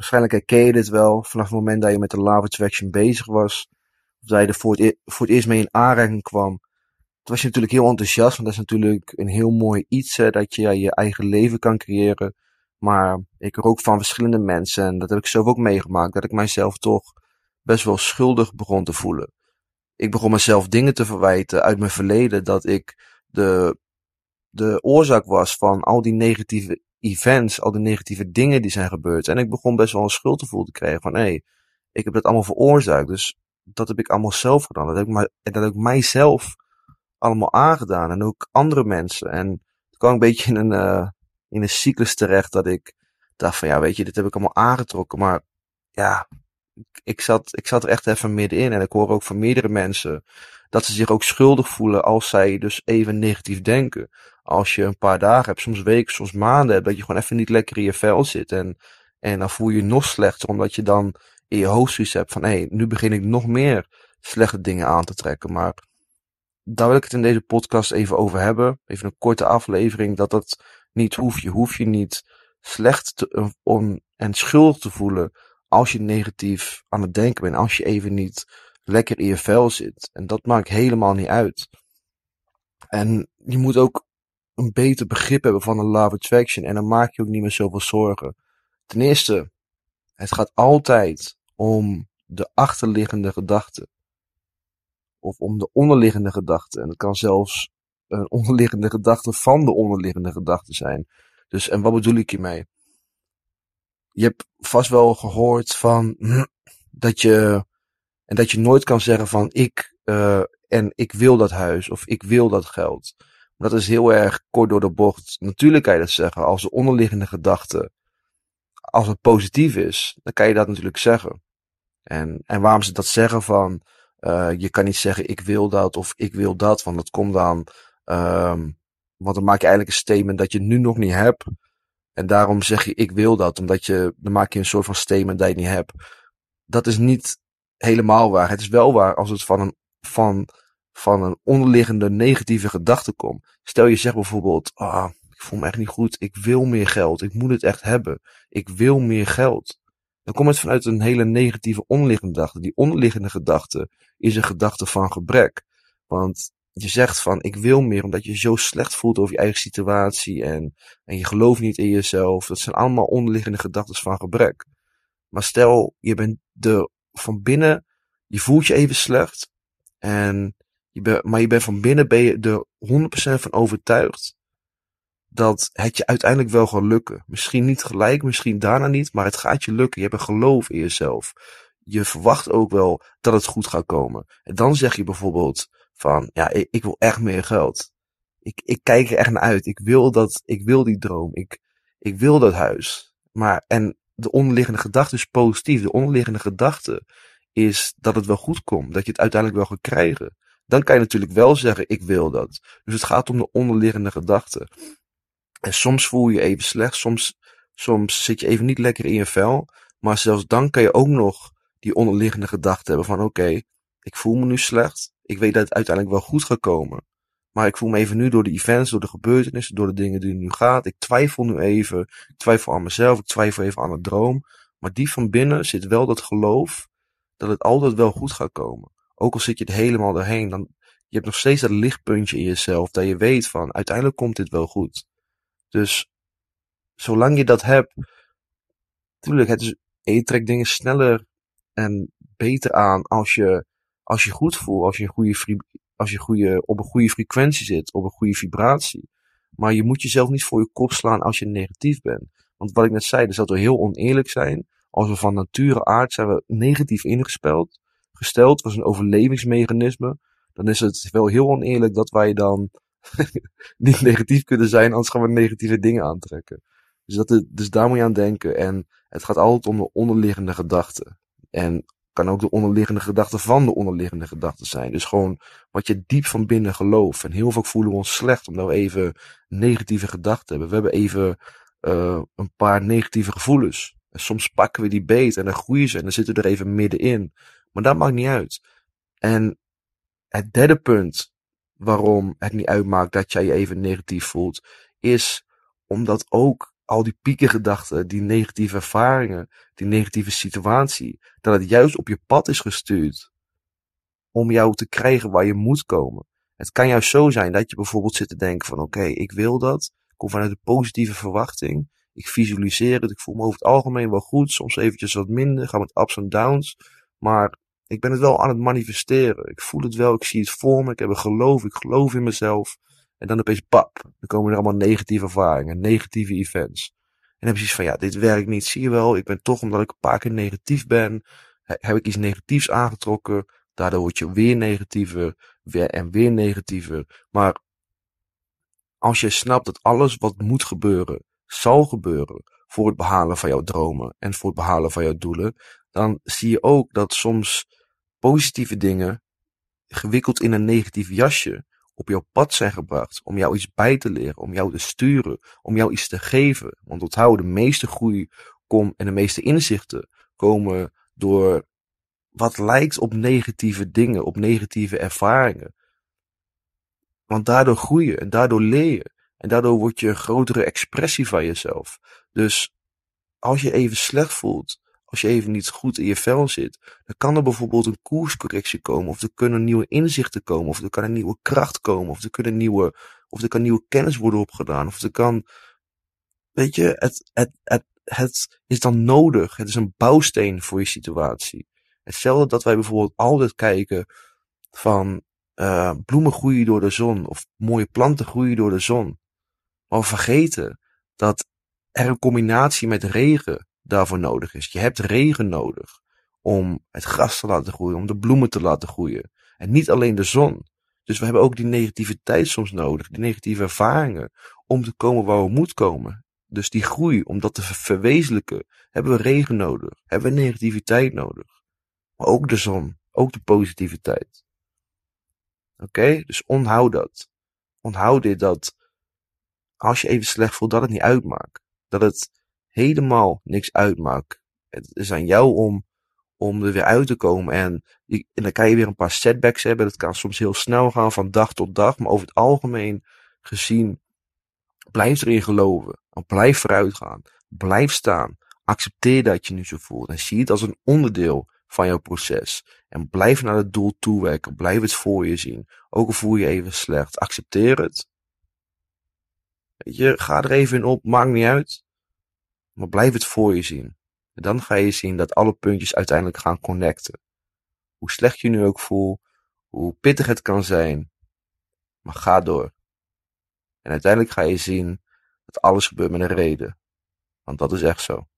waarschijnlijk herken je dit wel vanaf het moment dat je met de Love Attraction bezig was. Of dat je er voor het, e- voor het eerst mee in aanraking kwam. Toen was je natuurlijk heel enthousiast, want dat is natuurlijk een heel mooi iets, dat je je eigen leven kan creëren. Maar ik hoor ook van verschillende mensen, en dat heb ik zelf ook meegemaakt, dat ik mijzelf toch best wel schuldig begon te voelen. Ik begon mezelf dingen te verwijten uit mijn verleden, dat ik de, de oorzaak was van al die negatieve events, al die negatieve dingen die zijn gebeurd. En ik begon best wel een schuldgevoel te krijgen van, hé, ik heb dat allemaal veroorzaakt, dus dat heb ik allemaal zelf gedaan. Dat heb ik, maar, dat heb ik mijzelf allemaal aangedaan en ook andere mensen. En toen kwam ik een beetje in een, uh, in een cyclus terecht dat ik dacht van, ja, weet je, dit heb ik allemaal aangetrokken, maar ja, ik zat, ik zat er echt even middenin. En ik hoor ook van meerdere mensen dat ze zich ook schuldig voelen als zij dus even negatief denken. Als je een paar dagen hebt, soms weken, soms maanden hebt, dat je gewoon even niet lekker in je vel zit. En, en dan voel je je nog slechter, omdat je dan in je hoofd zoiets hebt van, hé, hey, nu begin ik nog meer slechte dingen aan te trekken. Maar daar wil ik het in deze podcast even over hebben. Even een korte aflevering, dat dat niet hoeft. Je hoeft je niet slecht te, on, en schuldig te voelen als je negatief aan het denken bent, als je even niet lekker in je vel zit. En dat maakt helemaal niet uit. En je moet ook een beter begrip hebben van een love attraction en dan maak je ook niet meer zoveel zorgen. Ten eerste, het gaat altijd om de achterliggende gedachte. Of om de onderliggende gedachte. En het kan zelfs een onderliggende gedachte van de onderliggende gedachte zijn. Dus, en wat bedoel ik hiermee? Je hebt vast wel gehoord van dat je en dat je nooit kan zeggen van ik uh, en ik wil dat huis of ik wil dat geld. Dat is heel erg kort door de bocht. Natuurlijk kan je dat zeggen als de onderliggende gedachte, als het positief is, dan kan je dat natuurlijk zeggen. En, en waarom ze dat zeggen van, uh, je kan niet zeggen ik wil dat of ik wil dat, want dat komt dan, um, want dan maak je eigenlijk een statement dat je nu nog niet hebt. En daarom zeg je ik wil dat, omdat je, dan maak je een soort van statement dat je niet hebt. Dat is niet helemaal waar. Het is wel waar als het van een, van, van een onderliggende negatieve gedachte komt. Stel je zegt bijvoorbeeld, ah, ik voel me echt niet goed, ik wil meer geld, ik moet het echt hebben, ik wil meer geld. Dan komt het vanuit een hele negatieve onderliggende gedachte. Die onderliggende gedachte is een gedachte van gebrek. Want je zegt van ik wil meer omdat je zo slecht voelt over je eigen situatie en, en je gelooft niet in jezelf. Dat zijn allemaal onderliggende gedachten van gebrek. Maar stel je bent de, van binnen, je voelt je even slecht en je ben, maar je bent van binnen ben je er 100% van overtuigd dat het je uiteindelijk wel gaat lukken. Misschien niet gelijk, misschien daarna niet, maar het gaat je lukken. Je hebt een geloof in jezelf. Je verwacht ook wel dat het goed gaat komen. En dan zeg je bijvoorbeeld, van, ja, ik, ik wil echt meer geld. Ik, ik kijk er echt naar uit. Ik wil dat, ik wil die droom. Ik, ik wil dat huis. Maar, en de onderliggende gedachte is positief. De onderliggende gedachte is dat het wel goed komt. Dat je het uiteindelijk wel gaat krijgen. Dan kan je natuurlijk wel zeggen, ik wil dat. Dus het gaat om de onderliggende gedachte. En soms voel je je even slecht. Soms, soms zit je even niet lekker in je vel. Maar zelfs dan kan je ook nog die onderliggende gedachte hebben van, oké, ik voel me nu slecht. Ik weet dat het uiteindelijk wel goed gaat komen. Maar ik voel me even nu door de events, door de gebeurtenissen, door de dingen die nu gaat. Ik twijfel nu even. Ik twijfel aan mezelf. Ik twijfel even aan de droom. Maar die van binnen zit wel dat geloof dat het altijd wel goed gaat komen. Ook al zit je er helemaal doorheen, dan je hebt nog steeds dat lichtpuntje in jezelf dat je weet van uiteindelijk komt dit wel goed. Dus zolang je dat hebt, natuurlijk, het is, je trekt dingen sneller en beter aan als je als je goed voelt, als je, goede, als je goede, op een goede frequentie zit, op een goede vibratie. Maar je moet jezelf niet voor je kop slaan als je negatief bent. Want wat ik net zei, dus dat we heel oneerlijk zijn. Als we van nature aard zijn we negatief ingespeld, gesteld, was een overlevingsmechanisme. Dan is het wel heel oneerlijk dat wij dan niet negatief kunnen zijn, anders gaan we negatieve dingen aantrekken. Dus, dat, dus daar moet je aan denken. En het gaat altijd om de onderliggende gedachten. En kan ook de onderliggende gedachte van de onderliggende gedachte zijn. Dus gewoon wat je diep van binnen gelooft. En heel vaak voelen we ons slecht omdat we even negatieve gedachten hebben. We hebben even uh, een paar negatieve gevoelens. En soms pakken we die beet en dan groeien ze en dan zitten we er even middenin. Maar dat maakt niet uit. En het derde punt waarom het niet uitmaakt dat jij je even negatief voelt, is omdat ook al die piekengedachten, die negatieve ervaringen, die negatieve situatie, dat het juist op je pad is gestuurd om jou te krijgen waar je moet komen. Het kan juist zo zijn dat je bijvoorbeeld zit te denken van oké, ik wil dat, ik kom vanuit een positieve verwachting, ik visualiseer het, ik voel me over het algemeen wel goed, soms eventjes wat minder, ga met ups en downs, maar ik ben het wel aan het manifesteren. Ik voel het wel, ik zie het voor me, ik heb een geloof, ik geloof in mezelf. En dan opeens, pap, dan komen er allemaal negatieve ervaringen, negatieve events. En dan heb je zoiets van, ja, dit werkt niet, zie je wel. Ik ben toch, omdat ik een paar keer negatief ben, heb ik iets negatiefs aangetrokken. Daardoor word je weer negatiever, weer en weer negatiever. Maar als je snapt dat alles wat moet gebeuren, zal gebeuren voor het behalen van jouw dromen en voor het behalen van jouw doelen, dan zie je ook dat soms positieve dingen gewikkeld in een negatief jasje op jouw pad zijn gebracht. Om jou iets bij te leren, om jou te sturen, om jou iets te geven. Want onthoud, de meeste groei komt en de meeste inzichten komen door wat lijkt op negatieve dingen, op negatieve ervaringen. Want daardoor groei je en daardoor leer je. En daardoor word je een grotere expressie van jezelf. Dus als je even slecht voelt, als je even niet goed in je vel zit, dan kan er bijvoorbeeld een koerscorrectie komen, of er kunnen nieuwe inzichten komen, of er kan een nieuwe kracht komen, of er kunnen nieuwe, of er kan nieuwe kennis worden opgedaan, of er kan, weet je, het, het, het, het is dan nodig. Het is een bouwsteen voor je situatie. Hetzelfde dat wij bijvoorbeeld altijd kijken van uh, bloemen groeien door de zon, of mooie planten groeien door de zon. Maar we vergeten dat er een combinatie met regen daarvoor nodig is. Je hebt regen nodig om het gras te laten groeien, om de bloemen te laten groeien. En niet alleen de zon. Dus we hebben ook die negativiteit soms nodig, die negatieve ervaringen, om te komen waar we moeten komen. Dus die groei, om dat te verwezenlijken, hebben we regen nodig, hebben we negativiteit nodig. Maar ook de zon, ook de positiviteit. Oké, dus onthoud dat. Onthoud dit dat als je even slecht voelt, dat het niet uitmaakt. Dat het helemaal niks uitmaakt. Het is aan jou om, om er weer uit te komen. En, en dan kan je weer een paar setbacks hebben. Dat kan soms heel snel gaan van dag tot dag. Maar over het algemeen gezien, blijf erin geloven. En blijf vooruit gaan. Blijf staan. Accepteer dat je nu zo voelt. En zie het als een onderdeel van jouw proces. En blijf naar het doel toewerken. Blijf het voor je zien. Ook al voel je even slecht. Accepteer het. Weet je, ga er even in op. Maakt niet uit. Maar blijf het voor je zien. En dan ga je zien dat alle puntjes uiteindelijk gaan connecten. Hoe slecht je nu ook voelt, hoe pittig het kan zijn. Maar ga door. En uiteindelijk ga je zien dat alles gebeurt met een reden. Want dat is echt zo.